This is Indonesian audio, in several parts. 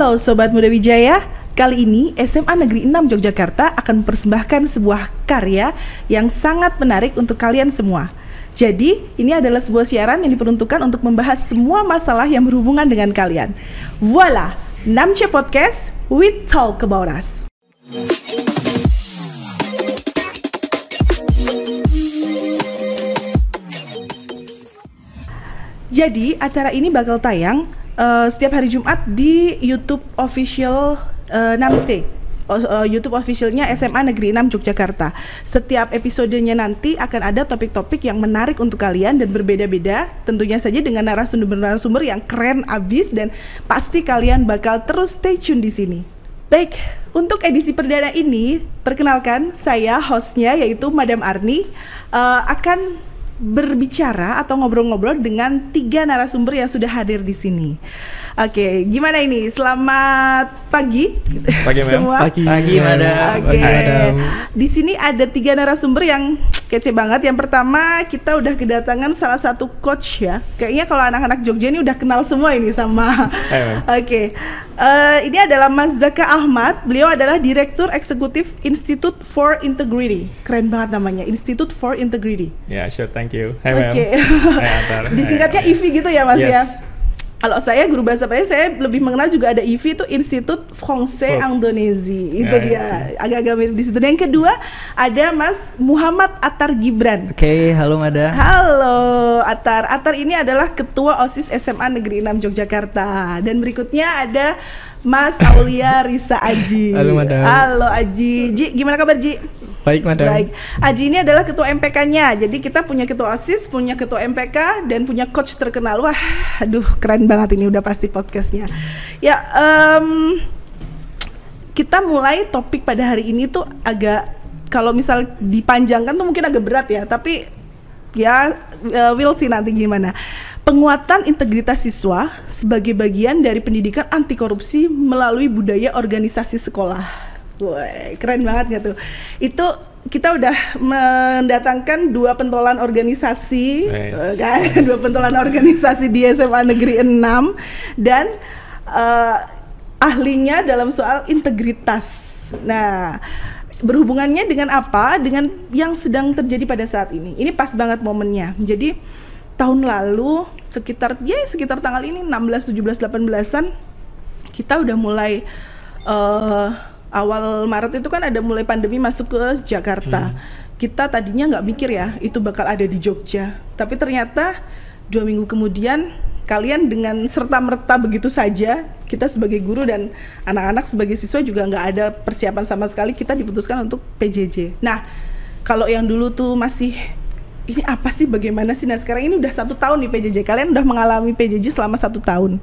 Halo Sobat Muda Wijaya, kali ini SMA Negeri 6 Yogyakarta akan mempersembahkan sebuah karya yang sangat menarik untuk kalian semua. Jadi, ini adalah sebuah siaran yang diperuntukkan untuk membahas semua masalah yang berhubungan dengan kalian. Voila, 6C Podcast, we talk about us. Jadi, acara ini bakal tayang uh, setiap hari Jumat di YouTube official uh, 6C. Uh, YouTube officialnya SMA Negeri 6 Yogyakarta. Setiap episodenya nanti akan ada topik-topik yang menarik untuk kalian dan berbeda-beda. Tentunya saja dengan narasumber-narasumber yang keren abis dan pasti kalian bakal terus stay tune di sini. Baik, untuk edisi perdana ini, perkenalkan saya hostnya yaitu Madam Arni uh, akan berbicara atau ngobrol-ngobrol dengan tiga narasumber yang sudah hadir di sini. Oke, gimana ini? Selamat pagi, pagi semua. Pagi, pagi madam. Oke, di sini ada tiga narasumber yang kece banget. Yang pertama kita udah kedatangan salah satu coach ya. Kayaknya kalau anak-anak Jogja ini udah kenal semua ini sama. Oke, uh, ini adalah Mas Zaka Ahmad. Beliau adalah Direktur Eksekutif Institute for Integrity. Keren banget namanya, Institute for Integrity. Ya, yeah, sure, thank you. Oke. Okay. Disingkatnya IFI gitu ya Mas ya? yes. ya? Kalau saya guru bahasa Prancis saya lebih mengenal juga ada IFI itu Institut Français oh. Indonesia itu ya, dia agak-agak mirip di situ. Dan yang kedua ada Mas Muhammad Atar Gibran. Oke, okay, halo Mada. Halo Atar. Atar ini adalah ketua OSIS SMA Negeri 6 Yogyakarta. Dan berikutnya ada Mas Aulia Risa Aji. Halo Mada. Halo Aji. Ji, gimana kabar Ji? Baik, Madam. Baik. Aji ini adalah ketua MPK-nya. Jadi kita punya ketua OSIS, punya ketua MPK dan punya coach terkenal. Wah, aduh keren banget ini udah pasti podcastnya. Ya, um, kita mulai topik pada hari ini tuh agak kalau misal dipanjangkan tuh mungkin agak berat ya, tapi ya uh, will see nanti gimana. Penguatan integritas siswa sebagai bagian dari pendidikan anti korupsi melalui budaya organisasi sekolah. Wah, keren banget gak tuh? Itu kita udah mendatangkan dua pentolan organisasi, nice. kan? dua pentolan organisasi di SMA Negeri 6 dan uh, ahlinya dalam soal integritas. Nah, berhubungannya dengan apa? Dengan yang sedang terjadi pada saat ini. Ini pas banget momennya. Jadi tahun lalu sekitar ya sekitar tanggal ini 16, 17, 18-an kita udah mulai uh, awal Maret itu kan ada mulai pandemi masuk ke Jakarta. Hmm. Kita tadinya nggak mikir ya itu bakal ada di Jogja, tapi ternyata dua minggu kemudian kalian dengan serta merta begitu saja kita sebagai guru dan anak-anak sebagai siswa juga nggak ada persiapan sama sekali kita diputuskan untuk PJJ. Nah kalau yang dulu tuh masih ini apa sih bagaimana sih nah sekarang ini udah satu tahun nih PJJ kalian udah mengalami PJJ selama satu tahun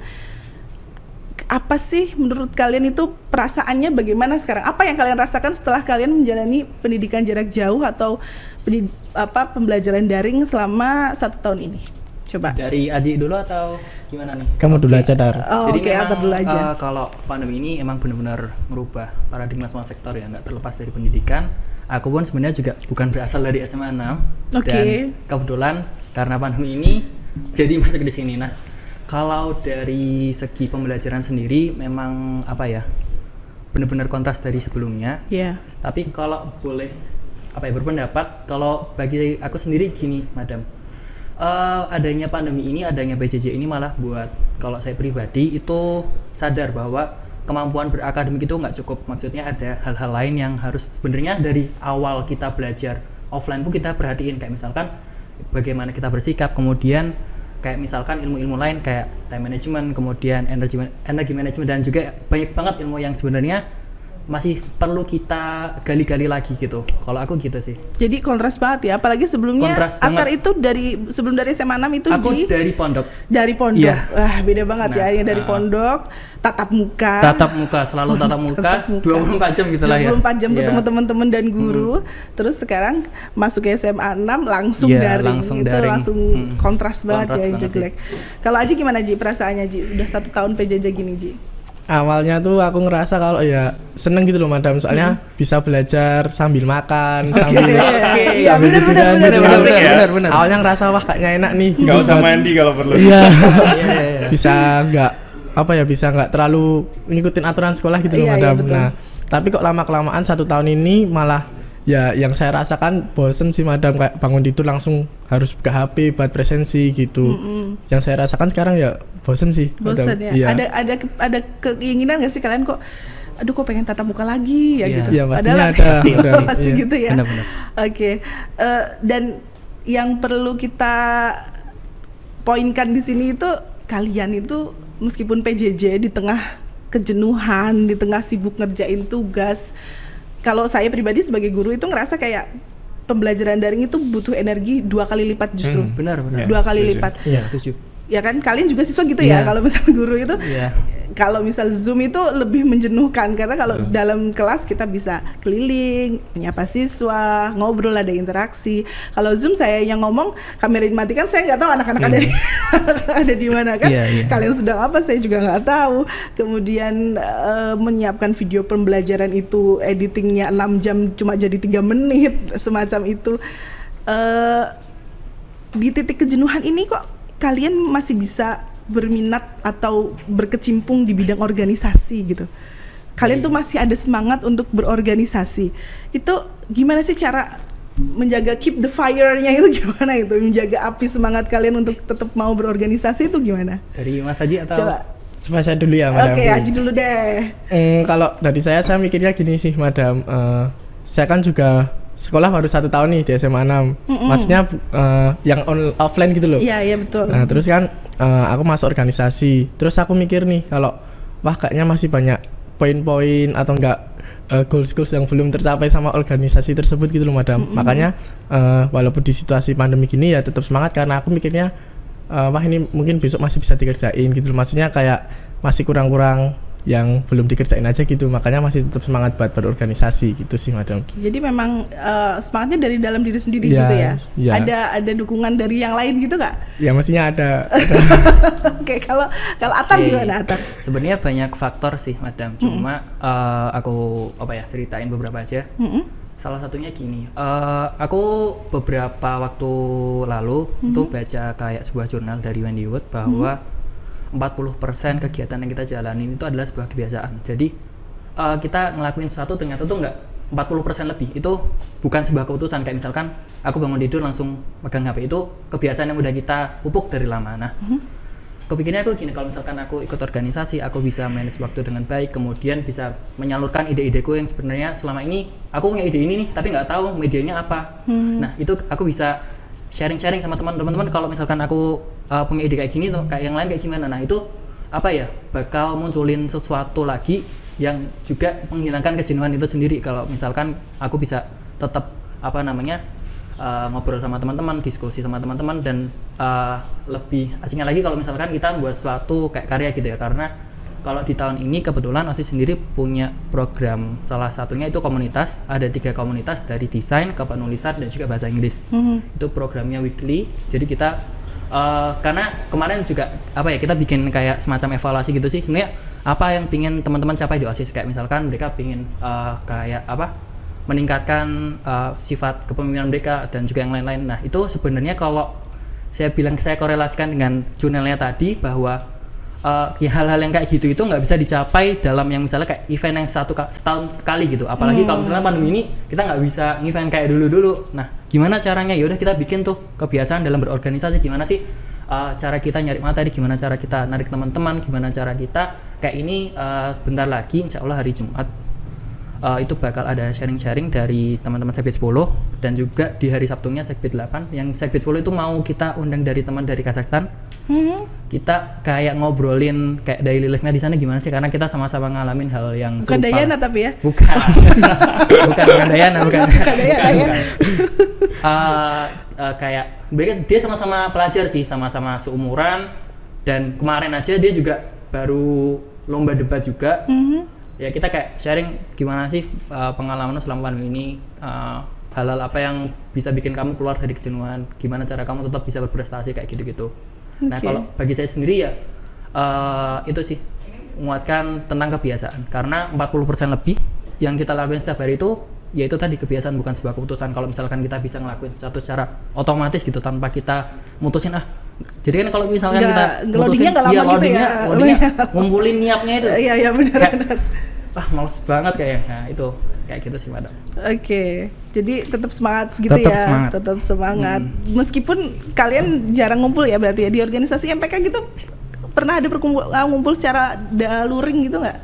apa sih menurut kalian itu perasaannya bagaimana sekarang? Apa yang kalian rasakan setelah kalian menjalani pendidikan jarak jauh atau pendid, apa pembelajaran daring selama satu tahun ini? Coba. Dari Aji dulu atau gimana nih? Kamu dulu aja Dar. Oh, Jadi okay, memang dulu aja. Uh, kalau pandemi ini emang benar-benar merubah paradigma semua sektor ya, nggak terlepas dari pendidikan. Aku pun sebenarnya juga bukan berasal dari SMA 6 okay. dan kebetulan karena pandemi ini jadi masuk di sini. Nah, kalau dari segi pembelajaran sendiri memang apa ya? Benar-benar kontras dari sebelumnya. Iya. Yeah. Tapi kalau boleh apa ya berpendapat kalau bagi aku sendiri gini, Madam. Uh, adanya pandemi ini, adanya PJJ ini malah buat kalau saya pribadi itu sadar bahwa kemampuan berakademik itu nggak cukup. Maksudnya ada hal-hal lain yang harus sebenarnya dari awal kita belajar offline pun kita perhatiin kayak misalkan bagaimana kita bersikap, kemudian kayak misalkan ilmu-ilmu lain kayak time management, kemudian energi energi management dan juga banyak banget ilmu yang sebenarnya masih perlu kita gali-gali lagi gitu. Kalau aku gitu sih. Jadi kontras banget ya, apalagi sebelumnya kontras Akar itu dari sebelum dari SMA 6 itu aku di dari pondok. Dari pondok. Yeah. Wah, beda banget ya. nah, ya. Dari uh, pondok, tatap muka. Tatap muka, selalu tatap muka, tatap muka. 24 jam gitu lah ya. 24 jam ketemu yeah. teman-teman dan guru. Hmm. Terus sekarang masuk ke SMA 6 langsung yeah, daring. Langsung itu daring. langsung hmm. kontras banget kontras ya banget jelek. Kalau Aji gimana Ji perasaannya Ji? Sudah satu tahun PJJ gini Ji awalnya tuh aku ngerasa kalau ya seneng gitu loh madam soalnya hmm. bisa belajar sambil makan okay. sambil okay. ya, sambil bener, bener, bener, bener, bener, bener, bener, bener. awalnya ngerasa wah kayaknya enak nih nggak gitu, usah mandi kalau perlu iya, iya, iya bisa nggak apa ya bisa nggak terlalu ngikutin aturan sekolah gitu loh Iya, iya, madam. betul. nah tapi kok lama kelamaan satu tahun ini malah ya yang saya rasakan bosen sih madam kayak bangun tidur langsung harus buka HP buat presensi gitu. Yang saya rasakan sekarang ya bosen sih. bosan madam. ya Iya. ada ada ke- ada keinginan nggak sih kalian kok aduh kok pengen tatap muka lagi ya Iya. gitu Iya, pastinya Padahal ada, pasti, ada. pasti Iya. gitu ya Benar-benar. oke Eh, dan yang perlu kita poinkan di sini itu kalian itu meskipun PJJ di tengah kejenuhan di tengah sibuk ngerjain tugas kalau saya pribadi sebagai guru itu ngerasa kayak pembelajaran daring itu butuh energi dua kali lipat justru Hmm. Benar, benar. dua kali setuju. lipat Iya. Setuju. ya kan kalian juga siswa gitu ya Iya. kalau misal guru itu Iya. Kalau misal zoom itu lebih menjenuhkan karena kalau dalam kelas kita bisa keliling menyapa siswa ngobrol ada interaksi. Kalau zoom saya yang ngomong kamera dimatikan saya nggak tahu anak-anak ada di ada di mana kan. Iya, iya. kalian sedang apa saya juga nggak tahu. Kemudian eh, menyiapkan video pembelajaran itu editingnya 6 jam cuma jadi tiga menit semacam itu. Eh, di titik kejenuhan ini kok kalian masih bisa berminat atau berkecimpung di bidang organisasi gitu. Kalian tuh masih ada semangat untuk berorganisasi. Itu gimana sih cara menjaga keep the fire-nya itu gimana itu? Menjaga api semangat kalian untuk tetap mau berorganisasi itu gimana? Dari Mas Haji atau Coba. Coba saya dulu ya, Oke, madam. Aji dulu deh. Hmm, kalau dari saya saya mikirnya gini sih madam Eh, saya kan juga sekolah baru satu tahun nih di SMA 6 maksudnya eh, yang on, offline gitu loh. Iya, iya betul. nah terus kan eh, aku masuk organisasi. Terus aku mikir nih kalau wah kayaknya masih banyak poin-poin atau enggak eh, goals-goals yang belum tercapai sama organisasi tersebut gitu loh madam. Makanya eh, walaupun di situasi pandemi gini ya tetap semangat karena aku mikirnya eh, wah ini mungkin besok masih bisa dikerjain gitu loh. Maksudnya kayak masih kurang-kurang yang belum dikerjain aja gitu makanya masih tetap semangat buat berorganisasi gitu sih madam Jadi memang eh, semangatnya dari dalam diri sendiri Iya, gitu ya. iya. Ada ada dukungan dari yang lain gitu nggak? ya mestinya ada Oke, kalau kalau Atar Oke. gimana Atar? Sebenarnya banyak faktor sih, Madam. Cuma eh, aku apa ya ceritain beberapa aja. Mm-mm. Salah satunya gini, eh, aku beberapa waktu lalu tuh baca kayak sebuah jurnal dari Wendy Wood bahwa 40% kegiatan yang kita jalanin itu adalah sebuah kebiasaan. Jadi eh, kita ngelakuin sesuatu ternyata tuh enggak 40% lebih. Itu bukan sebuah keputusan. Kayak misalkan aku bangun tidur langsung pegang HP itu kebiasaan yang udah kita pupuk dari lama. Nah, kepikirnya aku gini kalau misalkan aku ikut organisasi aku bisa manage waktu dengan baik kemudian bisa menyalurkan ide-ideku yang sebenarnya selama ini aku punya ide ini nih tapi nggak tahu medianya apa. Nah itu aku bisa sharing-sharing sama teman-teman kalau misalkan aku uh, punya ide kayak gini kayak yang lain kayak gimana. Nah itu apa ya bakal munculin sesuatu lagi yang juga menghilangkan kejenuhan itu sendiri. Kalau misalkan aku bisa tetap apa namanya uh, ngobrol sama teman-teman, diskusi sama teman-teman dan uh, lebih asiknya lagi kalau misalkan kita buat suatu kayak karya gitu ya. Karena kalau di tahun ini kebetulan OSIS sendiri punya program. Salah satunya itu komunitas. Ada tiga komunitas dari desain ke penulisan dan juga bahasa Inggris. Mhm. itu programnya weekly. Jadi kita uh, karena kemarin juga apa ya kita bikin kayak semacam evaluasi gitu sih. Sebenarnya apa yang pingin teman-teman capai di OSIS? Kayak misalkan mereka pingin uh, kayak apa meningkatkan uh, sifat kepemimpinan mereka dan juga yang lain-lain. Nah itu sebenarnya kalau saya bilang saya korelasikan dengan jurnalnya tadi bahwa uh, ya hal-hal yang kayak gitu itu nggak bisa dicapai dalam yang misalnya kayak event yang satu setahun sekali gitu. Apalagi kalau misalnya pandemi ini kita nggak bisa event kayak dulu-dulu. Nah gimana caranya? Ya udah kita bikin tuh kebiasaan dalam berorganisasi. Gimana sih uh, cara kita nyari materi gimana cara kita narik teman-teman gimana cara kita kayak ini uh, bentar lagi insya Allah hari Jumat uh, itu bakal ada sharing-sharing dari teman-teman Segbit 10 dan juga di hari Sabtunya Segbit 8 yang Segbit 10 itu mau kita undang dari teman dari Kazakhstan Mhm. kita kayak ngobrolin kayak daily life-nya di sana gimana sih karena kita sama-sama ngalamin hal yang Bukan serupa. Dayana tapi ya. bukan bukan bukan Dayana bukan Bukan Dayana, ya. Eh, eh, kayak mereka dia sama-sama pelajar sih sama-sama seumuran dan kemarin aja dia juga baru lomba debat juga Mhm. ya kita kayak sharing gimana sih uh, pengalaman lu selama pandemi ini uh, hal-hal apa yang bisa bikin kamu keluar dari kejenuhan gimana cara kamu tetap bisa berprestasi kayak gitu-gitu nah Oke. kalau bagi saya sendiri ya uh, itu sih menguatkan tentang kebiasaan karena 40% lebih yang kita lakukan setiap hari itu yaitu tadi kebiasaan bukan sebuah keputusan kalau misalkan kita bisa ngelakuin sesuatu secara otomatis gitu tanpa kita mutusin ah Jadi kan kalau misalkan Nggak- kita loadingnya nggak lama iya, gitu ya. loadingnya ngumpulin niapnya itu. Iya iya benar benar. Wah, males banget kayaknya. Nah, itu kayak gitu sih, Madam. Oke, jadi tetap semangat gitu Tetap ya, semangat. tetap semangat. Meskipun kalian jarang ngumpul ya berarti ya di organisasi MPK gitu pernah ada perkumpul ah, ngumpul secara daluring gitu nggak?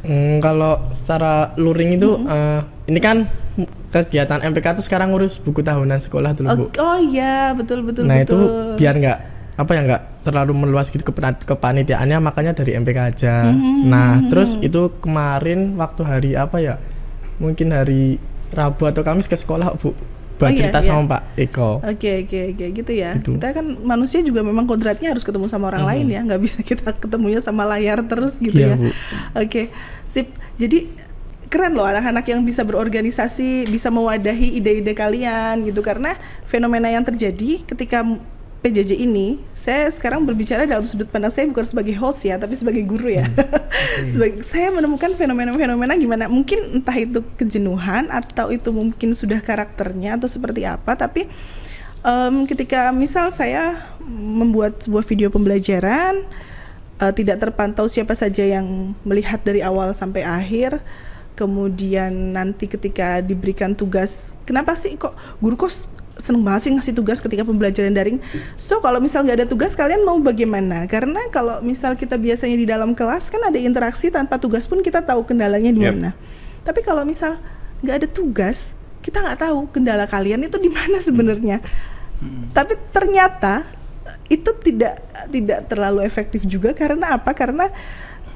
Hmm, kalau secara luring itu eh, ini kan kegiatan MPK tuh sekarang ngurus buku tahunan sekolah dulu bu. Oh, oh iya betul betul nah betul. itu biar nggak apa ya nggak terlalu meluas gitu kepena- kepanitiaannya makanya dari MPK aja. Hmm, Nah terus itu kemarin waktu hari apa ya? Mungkin hari Rabu atau Kamis ke sekolah bu. Oh, Buat iya, cerita iya. sama Pak Eko. Oke oke oke gitu ya. Gitu. Kita kan manusia juga memang kodratnya harus ketemu sama orang lain ya, nggak bisa kita ketemunya sama layar terus gitu Iya, ya. Oke, sip. Jadi keren loh anak-anak yang bisa berorganisasi, bisa mewadahi ide-ide kalian gitu karena fenomena yang terjadi ketika PJJ ini, saya sekarang berbicara dalam sudut pandang saya bukan sebagai host ya, tapi sebagai guru ya. sebagai saya menemukan fenomena-fenomena gimana mungkin entah itu kejenuhan atau itu mungkin sudah karakternya atau seperti apa, tapi em, ketika misal saya membuat sebuah video pembelajaran eh, tidak terpantau siapa saja yang melihat dari awal sampai akhir kemudian nanti ketika diberikan tugas kenapa sih kok guru kok s- seneng banget sih ngasih tugas ketika pembelajaran daring. So kalau misal nggak ada tugas kalian mau bagaimana? Karena kalau misal kita biasanya di dalam kelas kan ada interaksi tanpa tugas pun kita tahu kendalanya di Yep. mana. Tapi kalau misal nggak ada tugas kita nggak tahu kendala kalian itu di mana sebenarnya. Tapi ternyata itu tidak tidak terlalu efektif juga. Karena apa? Karena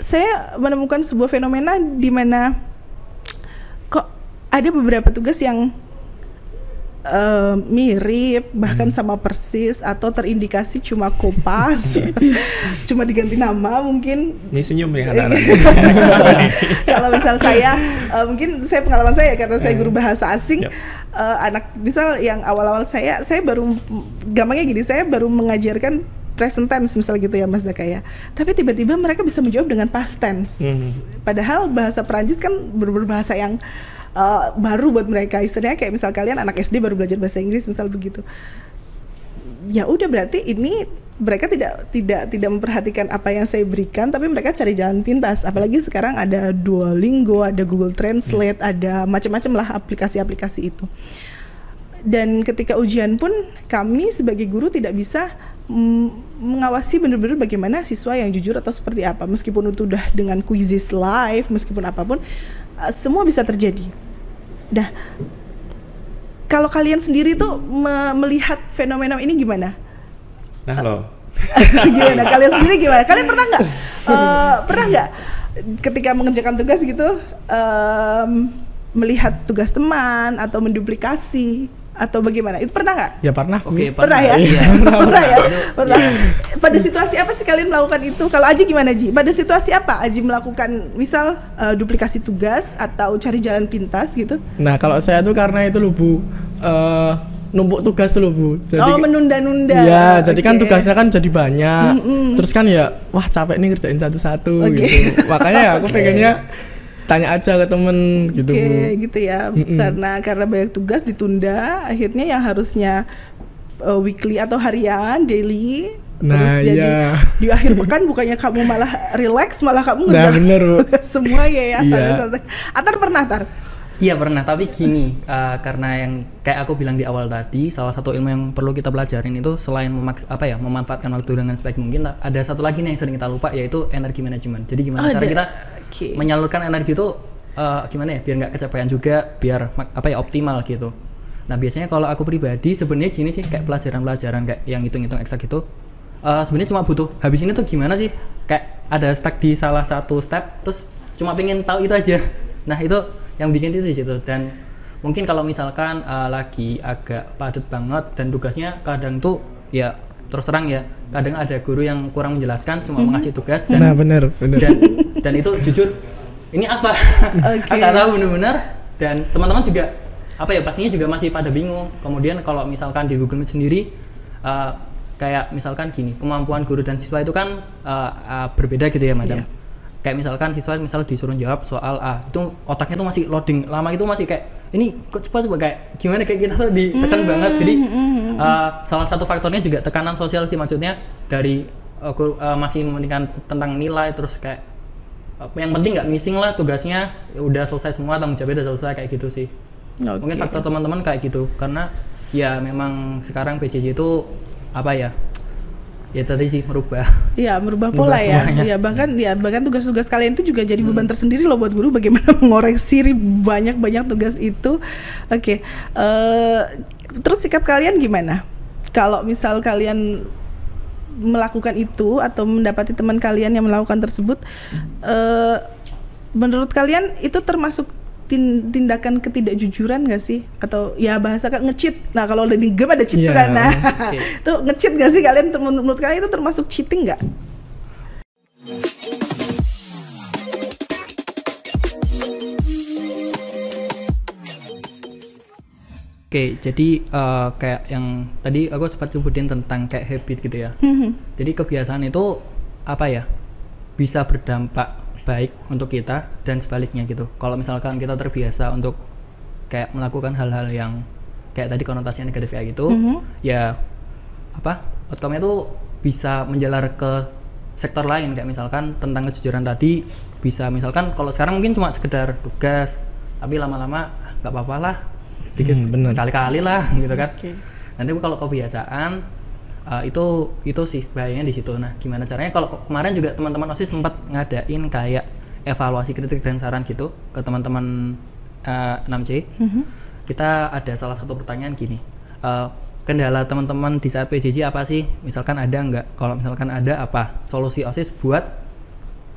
saya menemukan sebuah fenomena di mana kok ada beberapa tugas yang eh, mirip bahkan sama persis atau terindikasi cuma kopas. Cuma diganti nama mungkin. Ini senyum ya anak-anak. Kalau misal saya eh, mungkin saya pengalaman saya karena saya guru bahasa asing. Yap. eh, anak misal yang awal-awal saya saya baru gampangnya gini saya baru mengajarkan present tense misal gitu ya Mas Zaka ya tapi tiba-tiba mereka bisa menjawab dengan past tense. Hmm. padahal bahasa Perancis kan ber- berbahasa yang eh, baru buat mereka. Istilahnya kayak misal kalian anak SD baru belajar bahasa Inggris misal begitu. Ya udah berarti ini mereka tidak tidak tidak memperhatikan apa yang saya berikan tapi mereka cari jalan pintas. Apalagi sekarang ada Duolingo ada Google Translate ada macam-macam lah aplikasi-aplikasi itu. Dan ketika ujian pun kami sebagai guru tidak bisa mengawasi benar-benar bagaimana siswa yang jujur atau seperti apa. Meskipun itu udah dengan quizzes live meskipun apa pun uh, semua bisa terjadi. Dah. Kalau kalian sendiri tuh me- melihat fenomena ini gimana? Nah lo, gimana? Kalian sendiri gimana? Kalian pernah nggak? Eh, pernah nggak ketika mengerjakan tugas gitu em, melihat tugas teman atau menduplikasi atau bagaimana itu pernah nggak Ya pernah. Oke, pernah ya Iya. pernah ya Itu, pernah iya. pada situasi apa sih kalian melakukan itu kalau Aji gimana Ji pada situasi apa Aji melakukan misal eh, duplikasi tugas atau cari jalan pintas gitu Nah kalau saya tuh karena itu loh bu, eh, numpuk tugas loh bu. oh menunda-nunda Iya, jadi kan tugasnya kan jadi banyak. Terus kan ya, wah capek nih ngerjain satu-satu Oke. gitu. Makanya ya aku Oke. pengennya tanya aja ke temen gitu Oke, bu. gitu ya. Mm-mm. Karena karena banyak tugas ditunda, akhirnya yang harusnya uh, weekly atau harian, daily terus Nah, jadi iya. di akhir pekan bukannya kamu malah relax, malah kamu Nah, bener, semua ya ya. Iya. Atar pernah tar? Iya pernah, tapi gini, eh, karena yang kayak aku bilang di awal tadi, salah satu ilmu yang perlu kita pelajarin itu selain memaks apa ya, memanfaatkan waktu dengan sebaik mungkin, ada satu lagi nih yang sering kita lupa yaitu energi manajemen. Jadi gimana Oh, cara ada. kita Oke. menyalurkan energi itu eh, gimana ya, biar nggak kecapean juga, biar apa ya optimal gitu. Nah biasanya kalau aku pribadi sebenarnya gini sih, kayak pelajaran-pelajaran kayak yang hitung-hitung eksak gitu, eh, sebenarnya cuma butuh habis ini tuh gimana sih, kayak ada stuck di salah satu step, terus cuma pengen tahu itu aja. Nah itu yang bikin itu di situ dan mungkin kalau misalkan uh, lagi agak padat banget dan tugasnya kadang tuh ya terus terang ya kadang ada guru yang kurang menjelaskan cuma mengasih tugas dan Nah bener, bener. dan dan itu jujur ini apa Oke. nggak tahu benar-benar dan teman-teman juga apa ya pastinya juga masih pada bingung kemudian kalau misalkan di Google Meet sendiri uh, kayak misalkan gini kemampuan guru dan siswa itu kan uh, uh, berbeda gitu ya madam Iya. kayak misalkan siswa misal disuruh jawab soal A itu otaknya tuh masih loading lama itu masih kayak ini kok cepat coba kayak gimana kayak kita tuh ditekan banget. Jadi Eh, salah satu faktornya juga tekanan sosial sih maksudnya dari eh, kur- eh, masih mementingkan tentang nilai terus kayak eh, yang penting nggak missing lah tugasnya ya udah selesai semua tanggung jawabnya udah selesai kayak gitu sih. Oke. mungkin faktor teman-teman kayak gitu karena ya memang sekarang PJJ itu apa ya ya tadi sih merubah Iya, merubah pola ya. semuanya. Iya, bahkan ya bahkan tugas-tugas kalian itu juga jadi beban tersendiri loh buat guru bagaimana mengoreksi banyak-banyak tugas itu. Oke. eh, terus sikap kalian gimana? Kalau misal kalian melakukan itu atau mendapati teman kalian yang melakukan tersebut eh menurut kalian itu termasuk tindakan ketidakjujuran gak sih? Atau ya bahasa kan ngecit. Nah kalau udah di game ada cheat Iya, kan nah oke. itu ngecit gak sih kalian? Menurut kalian itu termasuk cheating nggak? Oke, jadi eh, kayak yang tadi aku sempat sebutin tentang kayak habit gitu ya. Jadi kebiasaan itu apa ya? Bisa berdampak baik untuk kita dan sebaliknya gitu. Kalau misalkan kita terbiasa untuk kayak melakukan hal-hal yang kayak tadi konotasinya negatif kayak gitu, ya apa? Outcome-nya tuh bisa menjalar ke sektor lain kayak misalkan tentang kejujuran tadi bisa misalkan kalau sekarang mungkin cuma sekedar tugas tapi lama-lama "Ah, nggak apa-apa lah dikit Hmm, sekali-kali lah gitu kan Oke. nanti kalau kebiasaan uh, itu itu sih bahayanya di situ. Nah gimana caranya? Kalau ke- kemarin juga teman-teman osis sempat ngadain kayak evaluasi kritik dan saran gitu ke teman-teman uh, 6C kita ada salah satu pertanyaan gini uh, kendala teman-teman di saat PJJ apa sih? Misalkan ada nggak? Kalau misalkan ada apa? Solusi osis buat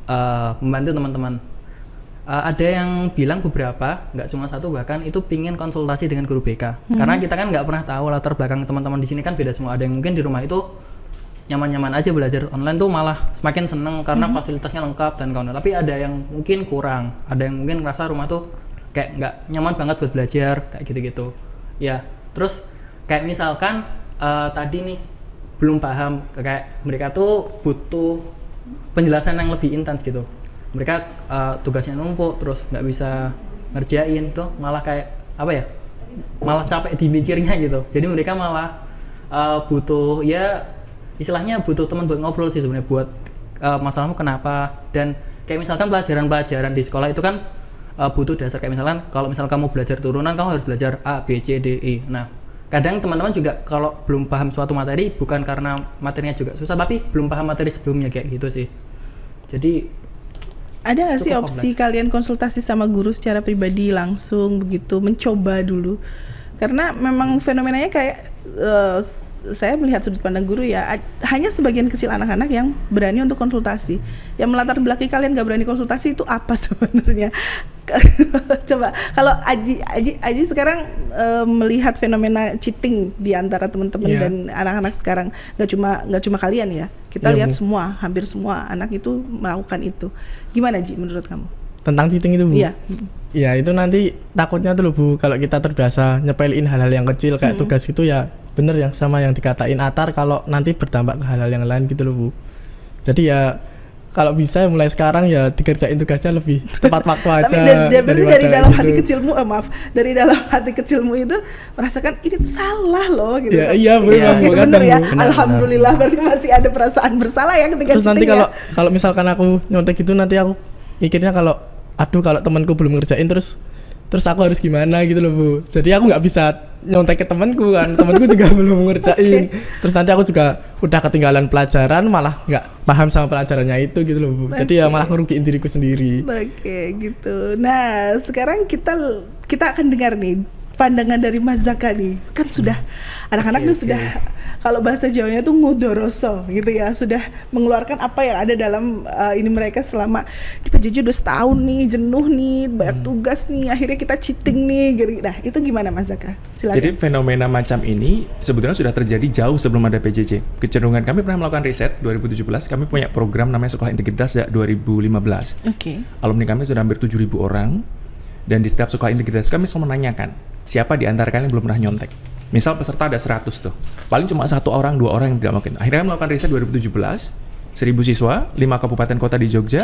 uh, membantu teman-teman Uh, ada yang bilang beberapa, nggak cuma satu bahkan itu pingin konsultasi dengan guru BK. Karena kita kan nggak pernah tahu latar belakang teman-teman di sini kan beda semua. Ada yang mungkin di rumah itu nyaman-nyaman aja belajar online tuh malah semakin seneng karena fasilitasnya lengkap dan kawan. Tapi ada yang mungkin kurang, ada yang mungkin ngerasa rumah tuh kayak nggak nyaman banget buat belajar kayak gitu-gitu. Ya, terus kayak misalkan uh, tadi nih belum paham kayak mereka tuh butuh penjelasan yang lebih intens gitu mereka uh, tugasnya numpuk terus nggak bisa ngerjain tuh malah kayak apa ya malah capek dimikirnya gitu. Jadi mereka malah uh, butuh ya istilahnya butuh teman buat ngobrol sih sebenarnya buat uh, masalahmu kenapa. Dan kayak misalkan pelajaran-pelajaran di sekolah itu kan uh, butuh dasar. Kayak misalkan kalau misal kamu belajar turunan kamu harus belajar A B C D E. Nah kadang teman-teman juga kalau belum paham suatu materi bukan karena materinya juga susah tapi belum paham materi sebelumnya kayak gitu sih. Jadi ada nggak sih opsi kompleks. kalian konsultasi sama guru secara pribadi langsung begitu mencoba dulu karena memang fenomenanya kayak s- saya melihat sudut pandang guru ya hanya sebagian kecil anak-anak yang berani untuk konsultasi yang melatar belakang kalian nggak berani konsultasi itu apa sebenarnya coba kalau Aji Aji Aji sekarang eh, melihat fenomena cheating di antara teman-teman Iya. dan anak-anak sekarang nggak cuma nggak cuma kalian ya kita Iya, lihat Bu. semua hampir semua anak itu melakukan itu gimana Ji menurut kamu Tentang cheating itu, Bu. Iya. Ya, itu nanti takutnya tuh loh, Bu, kalau kita terbiasa nyepelin hal-hal yang kecil kayak tugas gitu ya bener yang sama yang dikatain Atar kalau nanti berdampak ke hal-hal yang lain gitu loh, Bu. Jadi ya kalau bisa mulai sekarang ya dikerjain tugasnya lebih tepat waktu aja. Tapi dari, dari, berarti dari dalam hati gitu. kecilmu, eh, maaf, dari dalam hati kecilmu itu merasakan ini tuh salah loh gitu. Ya, kan. iya, Bu, Iya, emang, Gitu, Bu, bener kadang, ya. Bu. Alhamdulillah berarti masih ada perasaan bersalah ya ketika Terus nanti kalau ya. kalau misalkan aku nyontek gitu nanti aku mikirnya kalau aduh kalau temanku belum ngerjain terus terus aku harus gimana gitu loh bu. Jadi aku nggak bisa nyontek ke temanku kan. Temanku juga belum ngerjain. Terus nanti aku juga udah ketinggalan pelajaran malah nggak paham sama pelajarannya itu gitu loh bu. Jadi ya malah ngerugiin diriku sendiri. Oke gitu. Nah sekarang kita kita akan dengar nih pandangan dari Mas Zaka nih. Kan sudah anak-anak Oke, tuh oke. sudah kalau bahasa Jawanya tuh ngudoroso gitu ya. Sudah mengeluarkan apa yang ada dalam uh, ini mereka selama di PJJ udah setahun nih jenuh nih Hmm. banyak tugas nih akhirnya kita cheating nih. gitu. Nah itu gimana Mas Zaka? Silakan. Jadi fenomena macam ini sebetulnya sudah terjadi jauh sebelum ada PJJ. Kecenderungan kami pernah melakukan riset 2017, kami punya program namanya Sekolah Integritas sejak 2015. Oke. Alumni kami sudah hampir 7.000 orang dan di setiap sekolah integritas kami selalu menanyakan siapa di antara kalian yang belum pernah nyontek. Misal peserta ada 100 tuh, paling cuma satu orang, dua orang yang tidak mungkin. Akhirnya kami melakukan riset 2017, 1000 siswa, 5 kabupaten kota di Jogja,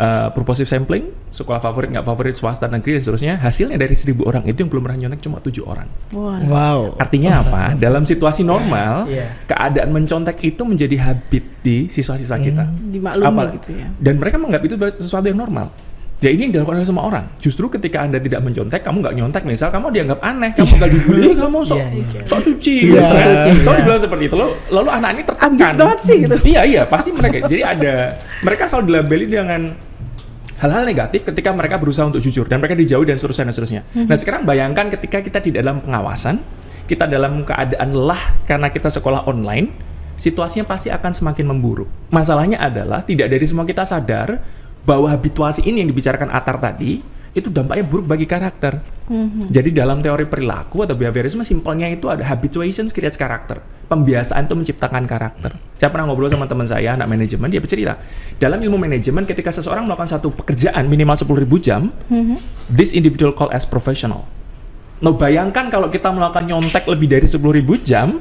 uh, purposive sampling, sekolah favorit nggak favorit swasta negeri dan seterusnya, hasilnya dari seribu orang itu yang belum pernah nyontek cuma tujuh orang. Wah. Wow. Artinya apa? Dalam situasi normal, Iya. keadaan mencontek itu menjadi habit di siswa-siswa kita. Dimaklumi Apa- gitu ya. Dan mereka menganggap itu sesuatu yang normal. Ya ini yang dilakukan oleh semua orang. Justru ketika anda tidak mencontek, kamu nggak nyontek, misal kamu dianggap aneh, kamu bakal dibully, "Eh, kamu sok, Iya, iya. sok suci, Iya. sok suci. Soalnya dibilang seperti itu, lalu, lalu anak ini tertekan. Ambis banget sih gitu. Iya iya, pasti mereka. Jadi ada mereka selalu dilabeli dengan hal-hal negatif ketika mereka berusaha untuk jujur dan mereka dijauhi dan seterusnya dan seterusnya. Nah sekarang bayangkan ketika kita di dalam pengawasan, kita dalam keadaan lelah karena kita sekolah online, situasinya pasti akan semakin memburuk. Masalahnya adalah tidak dari semua kita sadar bahwa habituasi ini yang dibicarakan Atar tadi itu dampaknya buruk bagi karakter. Jadi dalam teori perilaku atau behaviorisme simpelnya itu ada habituation creates karakter. Pembiasaan itu menciptakan karakter. Saya pernah ngobrol sama teman saya anak manajemen dia bercerita dalam ilmu manajemen ketika seseorang melakukan satu pekerjaan minimal 10.000 jam, this individual call as professional. Nah bayangkan kalau kita melakukan nyontek lebih dari 10.000 jam,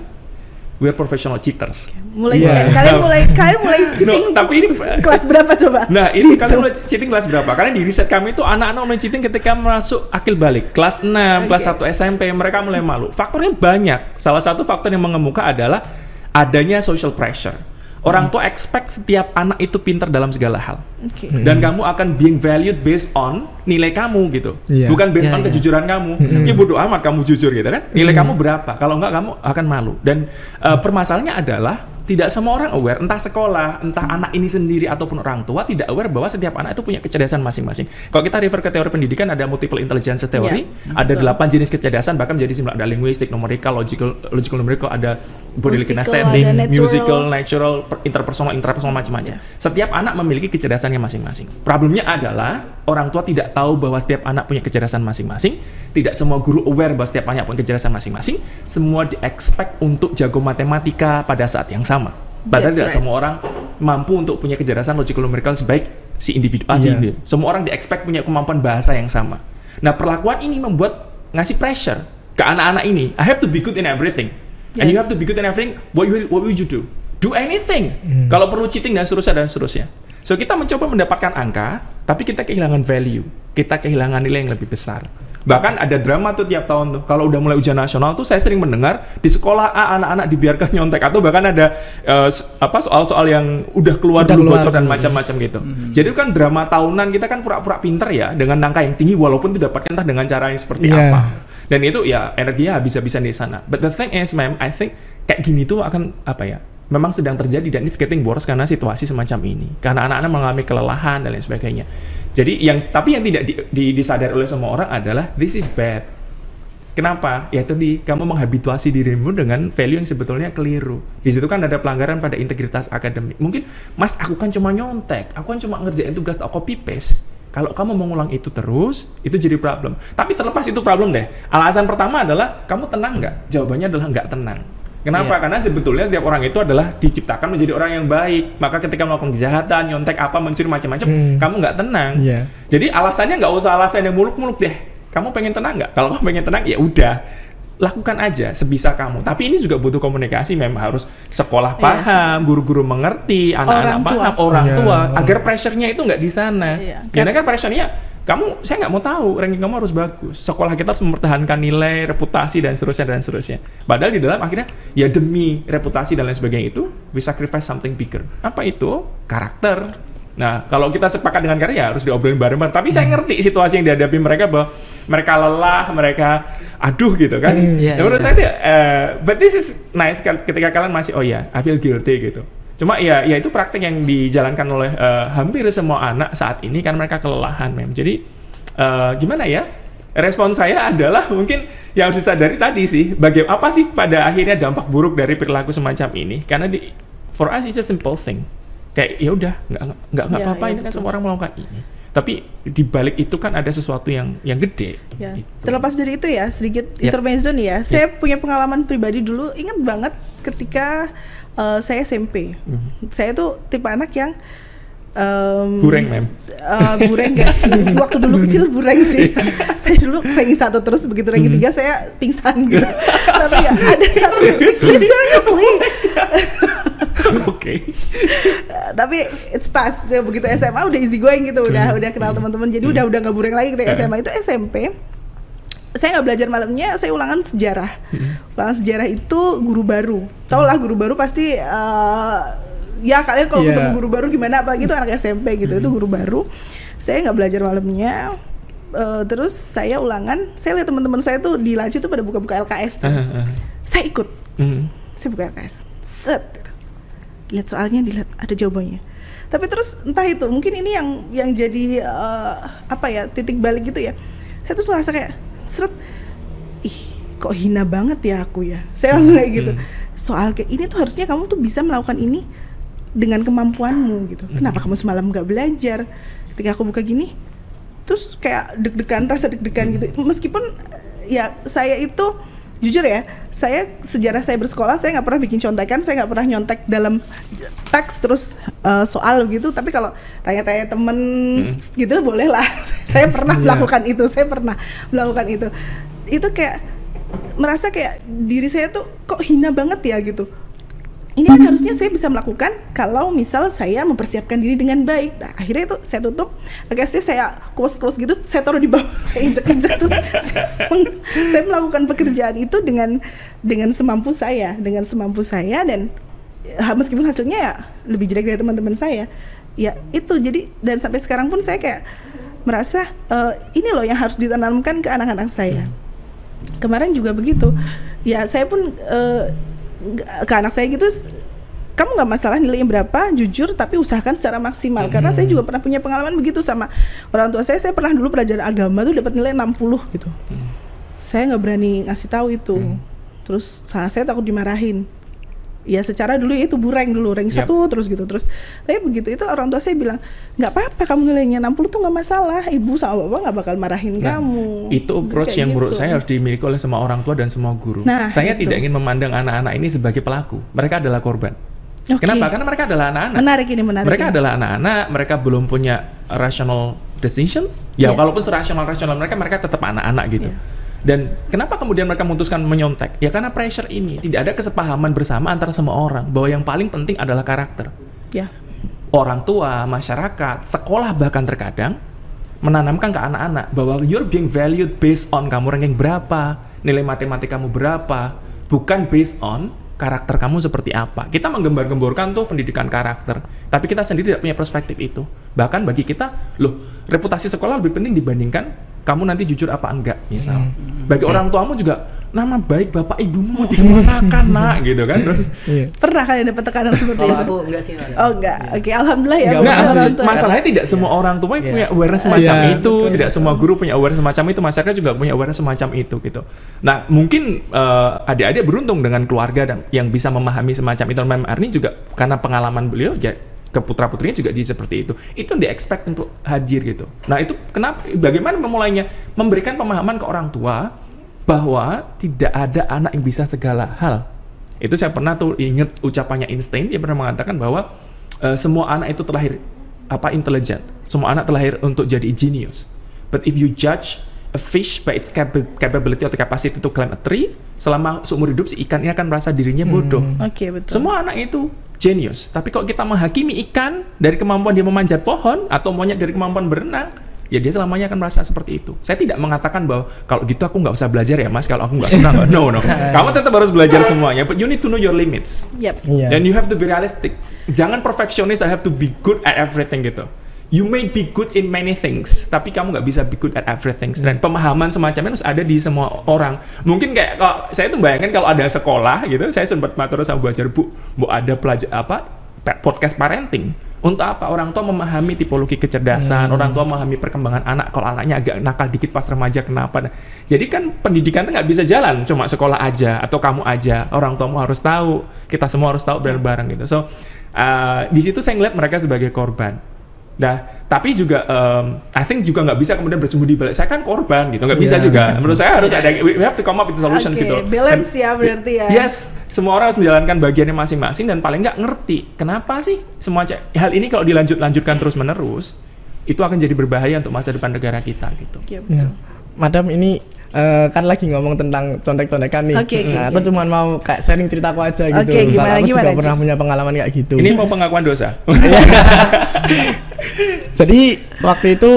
we're professional cheaters. Mulai Iya. kalian mulai kalian mulai cheating. No, tapi ini- kelas berapa coba? Nah, ini kalian mulai cheating kelas berapa? Karena di riset kami itu anak-anak mulai cheating ketika masuk akil balik. Kelas 6, kelas 1 SMP, mereka mulai malu. Faktornya banyak. Salah satu faktor yang mengemuka adalah adanya social pressure. Orang tua expect setiap anak itu pintar dalam segala hal. Oke. Dan kamu akan being valued based on nilai kamu gitu. Iya. Bukan based Iya, on iya. kejujuran kamu. Ya bodoh amat kamu jujur gitu kan. Nilai kamu berapa? Kalau enggak kamu akan malu. Dan eh, permasalahannya adalah tidak semua orang aware, entah sekolah, entah anak ini sendiri ataupun orang tua tidak aware bahwa setiap anak itu punya kecerdasan masing-masing. Kalau kita refer ke teori pendidikan ada multiple intelligence theory, Iya, ada delapan jenis kecerdasan bahkan menjadi sembilan ada linguistik, numerical, logical, logical numerical, ada ada natural. musical, natural, per- interpersonal, intrapersonal macam-macam. Setiap anak memiliki kecerdasannya masing-masing. Problemnya adalah orang tua tidak tahu bahwa setiap anak punya kecerdasan masing-masing. Tidak semua guru aware bahwa setiap anak punya kecerdasan masing-masing. Semua di-expect untuk jago matematika pada saat yang sama. Padahal That's tidak right. semua orang mampu untuk punya kecerdasan logical numerical sebaik si individu ah, si individu. Semua orang di-expect punya kemampuan bahasa yang sama. Nah, perlakuan ini membuat ngasih pressure ke anak-anak ini. I have to be good in everything. And you Yes. have to be good in everything. What will what will you do? Do anything. Kalau perlu cheating dan seterusnya dan seterusnya. So kita mencoba mendapatkan angka, tapi kita kehilangan value. Kita kehilangan nilai yang lebih besar. Bahkan ada drama tuh tiap tahun tuh. Kalau udah mulai ujian nasional tuh saya sering mendengar di sekolah A anak-anak dibiarkan nyontek atau bahkan ada s- apa soal-soal yang udah keluar Udah dulu keluar bocor dan dulu. macam-macam gitu. Jadi itu kan drama tahunan kita kan pura-pura pinter ya dengan angka yang tinggi walaupun didapatkan entah dengan cara yang seperti Iya. apa. Dan itu ya energinya habis-habisan di sana. But the thing is, ma'am, I think kayak gini tuh akan apa ya? Memang sedang terjadi dan it's getting worse karena situasi semacam ini. Karena anak-anak mengalami kelelahan dan lain sebagainya. Jadi yang tapi yang tidak di, di- disadari oleh semua orang adalah this is bad. Kenapa? Ya tadi kamu menghabituasi dirimu dengan value yang sebetulnya keliru. Di situ kan ada pelanggaran pada integritas akademik. Mungkin, Mas, aku kan cuma nyontek, aku kan cuma ngerjain tugas tak copy paste. Kalau kamu mengulang itu terus, itu jadi problem. Tapi terlepas itu problem deh. Alasan pertama adalah kamu tenang nggak? Jawabannya adalah nggak tenang. Kenapa? Iya. Karena sebetulnya setiap orang itu adalah diciptakan menjadi orang yang baik. Maka ketika melakukan kejahatan, nyontek apa, mencuri macam-macam, Hmm. kamu nggak tenang. Iya. Jadi alasannya nggak usah alasan yang muluk-muluk deh. Kamu pengen tenang nggak? Kalau kamu pengen tenang ya udah lakukan aja sebisa kamu. Tapi ini juga butuh komunikasi. Memang harus sekolah Iya paham, guru-guru mengerti, anak-anak Orang tua. paham, orang Iya. tua, agar pressure-nya itu nggak di sana. Iya. Karena kan pressure-nya kamu, saya nggak mau tahu ranking kamu harus bagus. Sekolah kita harus mempertahankan nilai, reputasi dan seterusnya dan seterusnya. Padahal di dalam akhirnya ya demi reputasi dan lain sebagainya itu we sacrifice something bigger. Apa itu? Karakter. Nah, kalau kita sepakat dengan karakter ya harus diobrolin bareng-bareng. Tapi saya ngerti situasi yang dihadapi mereka bahwa mereka lelah, mereka aduh gitu kan. Hmm, Ya, iya, menurut iya. saya dia, eh, but this is nice ketika kalian masih oh ya, I feel guilty gitu. Cuma ya, ya itu praktek yang dijalankan oleh eh, hampir semua anak saat ini karena mereka kelelahan, mem. Jadi eh, gimana ya? Respon saya adalah mungkin yang harus disadari tadi sih, bagaimana apa sih pada akhirnya dampak buruk dari perilaku semacam ini? Karena di for us it's a simple thing. Kayak ya udah nggak nggak nggak nggak Ya, apa-apa ya, ini kan betul. semua orang melakukan ini. Tapi di balik itu kan ada sesuatu yang yang gede. Ya, gitu. terlepas dari itu ya, sedikit Ya. intermezzo nih ya. Saya punya pengalaman pribadi dulu, ingat banget ketika uh, saya SMP. Mhm. Saya tuh tipe anak yang um, Bureng, mem. uh, bureng gak? Waktu dulu kecil bureng sih. saya dulu ranking satu terus begitu ranking tiga saya pingsan gitu. Tapi ya ada satu. Seriously? Seriously. Oke. Oke. Uh, tapi it's past Ya, begitu SMA udah easy going gitu udah udah kenal teman-teman jadi udah udah nggak bureng lagi ketika SMA itu SMP saya nggak belajar malamnya saya ulangan sejarah ulangan sejarah itu guru baru tau lah guru baru pasti uh, ya kalian kalau Iya. ketemu guru baru gimana? Apalagi itu anak SMP gitu itu guru baru. Saya nggak belajar malamnya. Uh, terus saya ulangan. Saya lihat teman-teman saya tuh di laci tuh pada buka-buka LKS tuh. saya ikut. Hmm. saya buka LKS set. Lihat soalnya dilihat ada jawabannya. Tapi terus entah itu mungkin ini yang yang jadi eh, apa ya titik balik gitu ya. Saya tuh merasa kayak seret ih kok hina banget ya aku ya? Saya langsung kayak gitu. Soal kayak ini tuh harusnya kamu tuh bisa melakukan ini dengan kemampuanmu gitu. Kenapa kamu semalam nggak belajar? Ketika aku buka gini terus kayak deg-degan rasa deg-degan gitu. Meskipun ya saya itu jujur ya saya sejarah saya bersekolah saya nggak pernah bikin contekan saya nggak pernah nyontek dalam teks terus eh, soal gitu. Tapi kalau tanya-tanya temen gitu boleh lah saya pernah Iya. melakukan itu saya pernah melakukan itu. Itu kayak merasa kayak diri saya tuh kok hina banget ya gitu ini kan harusnya saya bisa melakukan kalau misal saya mempersiapkan diri dengan baik. Nah, akhirnya itu saya tutup, akhirnya saya kuas-kuas gitu, saya taruh di bawah, saya injek-injek terus. Saya, saya melakukan pekerjaan itu dengan dengan semampu saya, dengan semampu saya dan ya, meskipun hasilnya ya lebih jelek dari teman-teman saya, ya itu. Jadi dan sampai sekarang pun saya kayak merasa eh, ini loh yang harus ditanamkan ke anak-anak saya. Kemarin juga begitu. Ya saya pun nggak- ke anak saya gitu kamu nggak masalah nilainya berapa jujur tapi usahakan secara maksimal. Karena saya juga pernah punya pengalaman begitu sama orang tua saya. Saya pernah dulu pelajaran agama tuh dapat nilai 60 gitu. Saya nggak berani ngasih tahu itu. Terus sa- saya takut dimarahin ya secara dulu itu bureng dulu rank Yap. satu terus gitu terus tapi begitu itu orang tua saya bilang nggak apa-apa kamu nilainya 60 tuh nggak masalah ibu sama bapak nggak bakal marahin Nah, kamu Itu approach Kayak yang menurut gitu. saya harus dimiliki oleh semua orang tua dan semua guru. Nah, saya itu. tidak ingin memandang anak-anak ini sebagai pelaku. Mereka adalah korban. Oke. Kenapa? Karena mereka adalah anak-anak. menarik ini menarik mereka ini. adalah anak-anak, mereka belum punya rational decisions. Ya, Yes. walaupun serasional-rasional mereka, mereka tetap anak-anak gitu. Iya. Dan kenapa kemudian mereka memutuskan menyontek? Ya karena pressure ini tidak ada kesepahaman bersama antara semua orang bahwa yang paling penting adalah karakter. ya Orang tua, masyarakat, sekolah bahkan terkadang menanamkan ke anak-anak bahwa you're being valued based on kamu ranking berapa, nilai matematika kamu berapa, bukan based on karakter kamu seperti apa. Kita menggembar-gemborkan tuh pendidikan karakter, tapi kita sendiri tidak punya perspektif itu. Bahkan bagi kita, loh, reputasi sekolah lebih penting dibandingkan kamu nanti jujur apa enggak, misal. Bagi orang tuamu juga nama baik bapak ibumu mau dikemanakan, nak, gitu kan. Terus Iya. pernah kalian dapat tekanan seperti itu aku enggak sih oh enggak oke alhamdulillah ya Enggak, orang tua. masalahnya tidak semua orang tua Iya. punya awareness semacam Iya, itu, betul. tidak semua guru punya awareness semacam itu, masyarakat juga punya awareness semacam itu gitu. Nah, mungkin eh, adik-adik beruntung dengan keluarga dan yang bisa memahami semacam itu. Mem Arni juga karena pengalaman beliau ya ke putra putrinya juga di seperti itu. Itu di expect untuk hadir gitu. Nah, itu kenapa bagaimana memulainya? Memberikan pemahaman ke orang tua bahwa tidak ada anak yang bisa segala hal. Itu saya pernah tuh inget ucapannya Einstein, dia pernah mengatakan bahwa eh, semua anak itu terlahir apa intelligent. Semua anak terlahir untuk jadi genius. But if you judge a fish by its capa- capability atau capacity to climb a tree, selama seumur hidup si ikan ini akan merasa dirinya bodoh. oke betul Semua anak itu genius. Tapi kok kita menghakimi ikan dari kemampuan dia memanjat pohon atau monyet dari kemampuan berenang, ya dia selamanya akan merasa seperti itu. Saya tidak mengatakan bahwa kalau gitu aku nggak usah belajar ya mas, kalau aku nggak suka. No, no. Kamu tetap harus belajar semuanya. But you need to know your limits. Yap. Iya. And you have to be realistic. Jangan perfectionist, I have to be good at everything gitu. You may be good in many things, tapi kamu nggak bisa be good at everything. Dan pemahaman semacamnya harus ada di semua orang. Mungkin kayak kalau saya tuh bayangkan kalau ada sekolah gitu, saya sempat matur sama Bu Ajar, Bu, Bu ada pelajar apa podcast parenting. Untuk apa orang tua memahami tipologi kecerdasan, orang tua memahami perkembangan anak. Kalau anaknya agak nakal dikit pas remaja kenapa? Nah, Jadi kan pendidikan tuh nggak bisa jalan cuma sekolah aja atau kamu aja. Orang tuamu harus tahu, kita semua harus tahu bareng-bareng gitu. So uh, di situ saya ngeliat mereka sebagai korban. Nah, tapi juga um, I think juga nggak bisa kemudian bersembunyi di balik saya kan korban gitu, nggak bisa Iya. juga. Menurut saya harus ada we we have to come up with solutions Oke, gitu. balance Dan- ya berarti ya. Yes, semua orang harus menjalankan bagiannya masing-masing dan paling nggak ngerti kenapa sih semua hal ini kalau dilanjut-lanjutkan terus-menerus itu akan jadi berbahaya untuk masa depan negara kita gitu. Oke, Ya. betul. Madam ini eh, kan lagi ngomong tentang contek-contekan nih. Oke, oke, nah, aku cuma mau kayak sharing ceritaku aja gitu. Oke, gimana, aku gimana, juga pernah punya pengalaman kayak gitu. Ini mau pengakuan dosa. Jadi waktu itu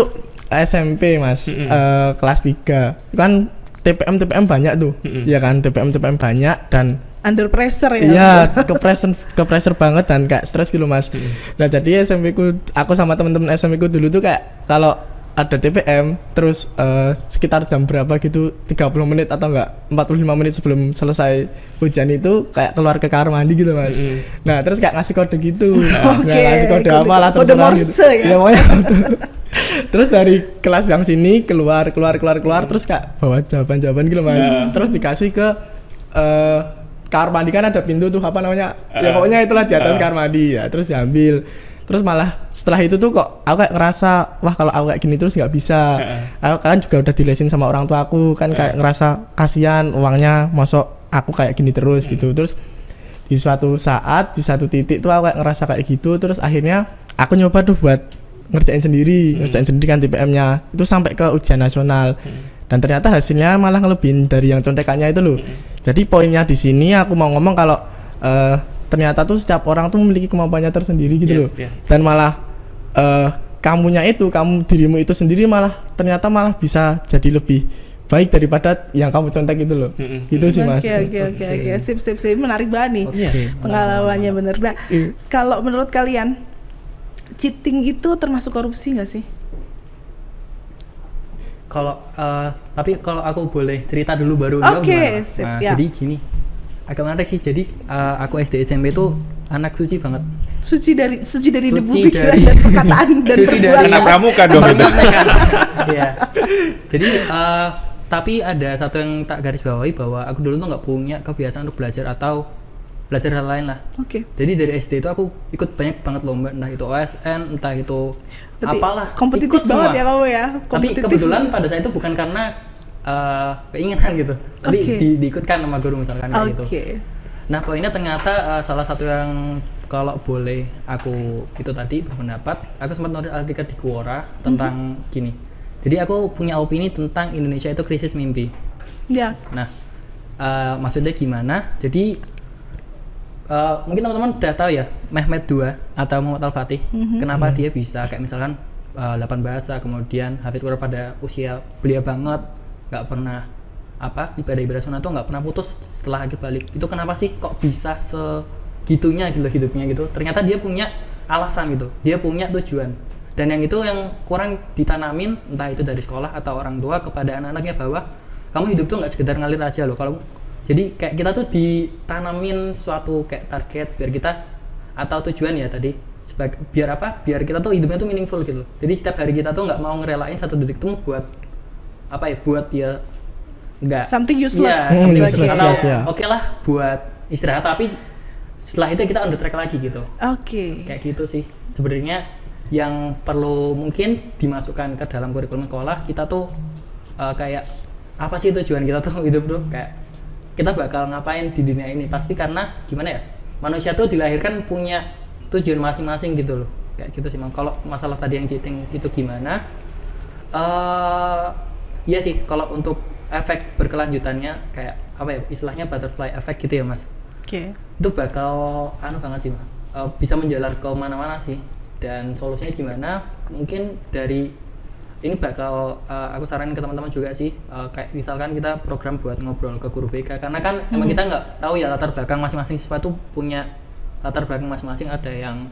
SMP mas, eh, kelas 3 kan TPM TPM banyak tuh, ya kan TPM TPM banyak dan Under pressure ya. Iya, ke pressure ke pressure banget dan kayak stres gitu mas. Nah jadi SMP ku, aku sama temen-temen SMP ku dulu tuh kayak kalau ada TPM terus eh, sekitar jam berapa gitu 30 menit atau enggak 45 menit sebelum selesai hujan itu kayak keluar ke kamar mandi gitu mas. Nah terus kayak ngasih kode gitu. Nah, ngasih kode, kode- apa lah kode Morse gitu. ya? kode. terus dari kelas yang sini keluar keluar keluar keluar terus kayak bawa jawaban-jawaban gitu mas. Ya. Terus dikasih ke eh kamar mandi kan ada pintu tuh apa namanya ya Ah. pokoknya itulah di atas Ah. kamar mandi ya terus diambil terus malah setelah itu tuh kok aku kayak ngerasa wah kalau aku kayak gini terus nggak bisa. Aku kan juga udah dilesin sama orang tua aku kan kayak ngerasa kasihan uangnya masuk aku kayak gini terus gitu. Terus di suatu saat di satu titik tuh aku kayak ngerasa kayak gitu terus akhirnya aku nyoba tuh buat ngerjain sendiri ngerjain sendiri kan TPM-nya itu sampai ke ujian nasional. Dan ternyata hasilnya malah ngelebihin dari yang contekannya itu loh. Jadi poinnya di sini aku mau ngomong kalau eh, ternyata tuh setiap orang tuh memiliki kemampuannya tersendiri gitu Yes, loh yes. dan malah eh, kamunya itu kamu dirimu itu sendiri malah ternyata malah bisa jadi lebih baik daripada yang kamu contek itu loh Mm-mm. gitu sih mas Oke oke oke oke sip sip sip menarik banget nih Oke. pengalamannya bener. Nah Iya. kalau menurut kalian cheating itu termasuk korupsi nggak sih? Kalau eh, tapi kalau aku boleh cerita dulu baru gimana? sip, Nah, ya. Jadi gini, agak menarik sih. Jadi eh, aku SD SMP itu anak suci banget. Suci dari suci dari Suci debu pikiran dari- dan perkataan dan Suci dari-. Anak pramuka dong. Iya. Jadi eh, tapi ada satu yang tak garis bawahi bahwa aku dulu tuh nggak punya kebiasaan untuk belajar atau belajar hal lain lah. Oke. Jadi dari SD itu aku ikut banyak banget lomba, entah itu OSN, entah itu Berarti apalah. Kompetitif ikut banget semua. ya kamu ya. Tapi Kompetitif. kebetulan pada saat itu bukan karena eh, keinginan gitu, tapi Oke. di- diikutkan sama guru misalkan kayak gitu. Oke. Nah poinnya ternyata eh, salah satu yang kalau boleh aku itu tadi berpendapat, aku sempat nulis artikel di Quora tentang Mhm. gini. Jadi aku punya opini tentang Indonesia itu krisis mimpi. Ya. Nah, eh, maksudnya gimana? Jadi eh, mungkin teman-teman udah tahu ya Mehmet II atau Muhammad Al Fatih. Kenapa dia bisa kayak misalkan eh, 8 bahasa, kemudian hafid Quran pada usia belia banget, nggak pernah apa ibadah ibadah sunat tuh nggak pernah putus setelah akhir balik. Itu kenapa sih kok bisa segitunya gitu hidupnya gitu? Ternyata dia punya alasan gitu. Dia punya tujuan. Dan yang itu yang kurang ditanamin entah itu dari sekolah atau orang tua kepada anak-anaknya bahwa kamu hidup tuh nggak sekedar ngalir aja loh. Kalau jadi kayak kita tuh ditanamin suatu kayak target biar kita atau tujuan ya tadi sebagai biar apa? Biar kita tuh hidupnya tuh meaningful gitu. Jadi setiap hari kita tuh nggak mau ngerelain satu detik tuh buat apa ya? Buat ya nggak Something useless. Iya, Hmm, something useless, ya. oke lah buat istirahat tapi setelah itu kita on the track lagi gitu Oke. kayak gitu sih sebenarnya yang perlu mungkin dimasukkan ke dalam kurikulum sekolah kita tuh uh, kayak apa sih tujuan kita tuh hidup tuh kayak kita bakal ngapain di dunia ini pasti karena gimana ya manusia tuh dilahirkan punya tujuan masing-masing gitu loh kayak gitu sih Mam. kalau masalah tadi yang cheating itu gimana eh iya sih kalau untuk efek berkelanjutannya kayak apa ya istilahnya butterfly effect gitu ya mas. Oke. itu bakal anu banget sih Mas. Eh, bisa menjalar ke mana-mana sih. Dan solusinya gimana? Mungkin dari ini bakal eh, aku saranin ke teman-teman juga sih. Eh, kayak misalkan kita program buat ngobrol ke guru BK karena kan emang kita nggak tahu ya latar belakang masing-masing siswa tuh punya latar belakang masing-masing. Ada yang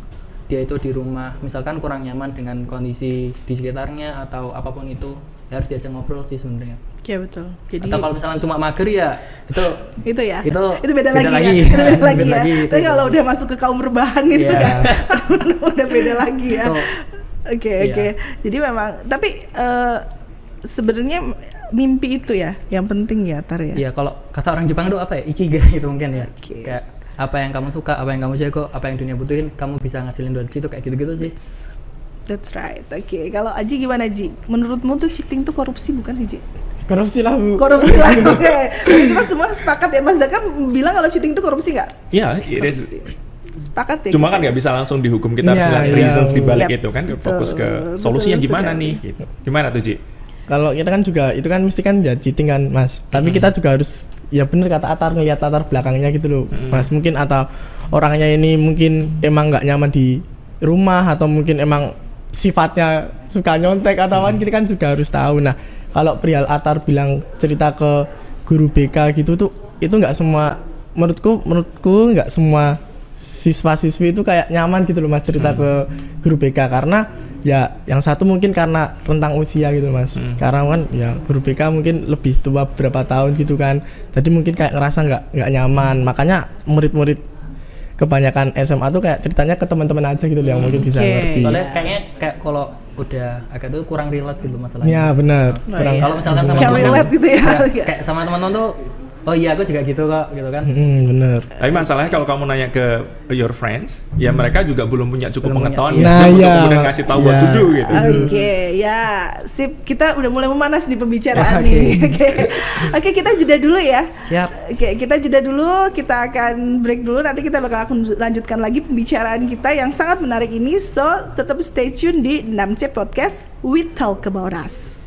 dia itu di rumah misalkan kurang nyaman dengan kondisi di sekitarnya atau apa pun itu ya harus diajak ngobrol sih sebenarnya Oke betul. Jadi atau kalau misalnya cuma mager ya itu itu ya. itu itu beda, beda lagi, lagi. ya. Itu beda Beda lagi ya. lagi, itu Tapi kalau udah masuk ke kaum rebahan itu Iya. udah udah beda lagi ya. Oke Iya. oke. Jadi memang tapi eh, sebenarnya mimpi itu ya yang penting ya Tar ya. Iya, kalau kata orang Jepang itu apa ya? Ikigai itu mungkin ya. Oke. Kayak apa yang kamu suka, apa yang kamu jago, apa yang dunia butuhin, kamu bisa ngasilin dari situ kayak gitu-gitu sih. That's right. Oke, kalau Aji gimana Ji? Menurutmu tuh cheating tuh korupsi bukan sih Ji? korupsi lah bu Korupsi lah. Oke. Jadi kita semua sepakat ya Mas Zaka bilang kalau cheating itu korupsi nggak? Ya, it is. Korupsi. Sepakat ya. Cuma kita kan nggak ya? bisa langsung dihukum kita harus Iya, lihat iya. reasons di balik Yap, itu kan betul, fokus ke betul solusinya gimana sekali. nih gitu. Gimana tuh Ci? kalau kita kan juga itu kan mesti kan ya cheating kan mas tapi Hmm. kita juga harus ya bener kata Atar ngeliat latar belakangnya gitu loh Hmm. mas mungkin atau orangnya ini mungkin emang nggak nyaman di rumah atau mungkin emang sifatnya suka nyontek atau apa kita kan juga harus tahu. Nah kalau perihal Atar bilang cerita ke guru BK gitu tuh itu nggak semua menurutku menurutku nggak semua siswa-siswi itu kayak nyaman gitu loh mas cerita ke guru BK karena ya yang satu mungkin karena rentang usia gitu mas. Karena kan ya guru BK mungkin lebih tua beberapa tahun gitu kan. Jadi mungkin kayak ngerasa nggak nggak nyaman. Makanya murid-murid kebanyakan SMA tuh kayak ceritanya ke teman-teman aja gitu yang mungkin bisa Oke. ngerti Soalnya kayaknya kayak kalau udah agak tuh kurang relate gitu masalahnya. ya benar Oh, kurang iya. Kalau misalkan sama teman-teman relate gitu ya. kayak, kayak sama teman-teman tuh oh iya aku juga gitu kok gitu kan. Hmm, bener Tapi masalahnya kalau kamu nanya ke your friends, ya mereka juga belum punya cukup Belum punya- pengetahuan Nah, ya, untuk iya. kemudian ngasih tahu what to Iya. do gitu. Oke, ya, sip. Kita udah mulai memanas di pembicaraan Oke. nih. Oke, oke, kita jeda dulu ya. Siap. Oke, kita jeda dulu. Kita akan break dulu. Nanti kita bakal akan lanjutkan lagi pembicaraan kita yang sangat menarik ini. So, tetap stay tune di 6C Podcast. We talk about us.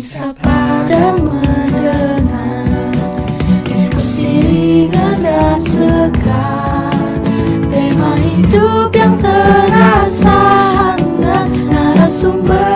Saling sapa dan mendengar Diskusi ringan dan segar. Tema hidup yang terasa hangat Narasumber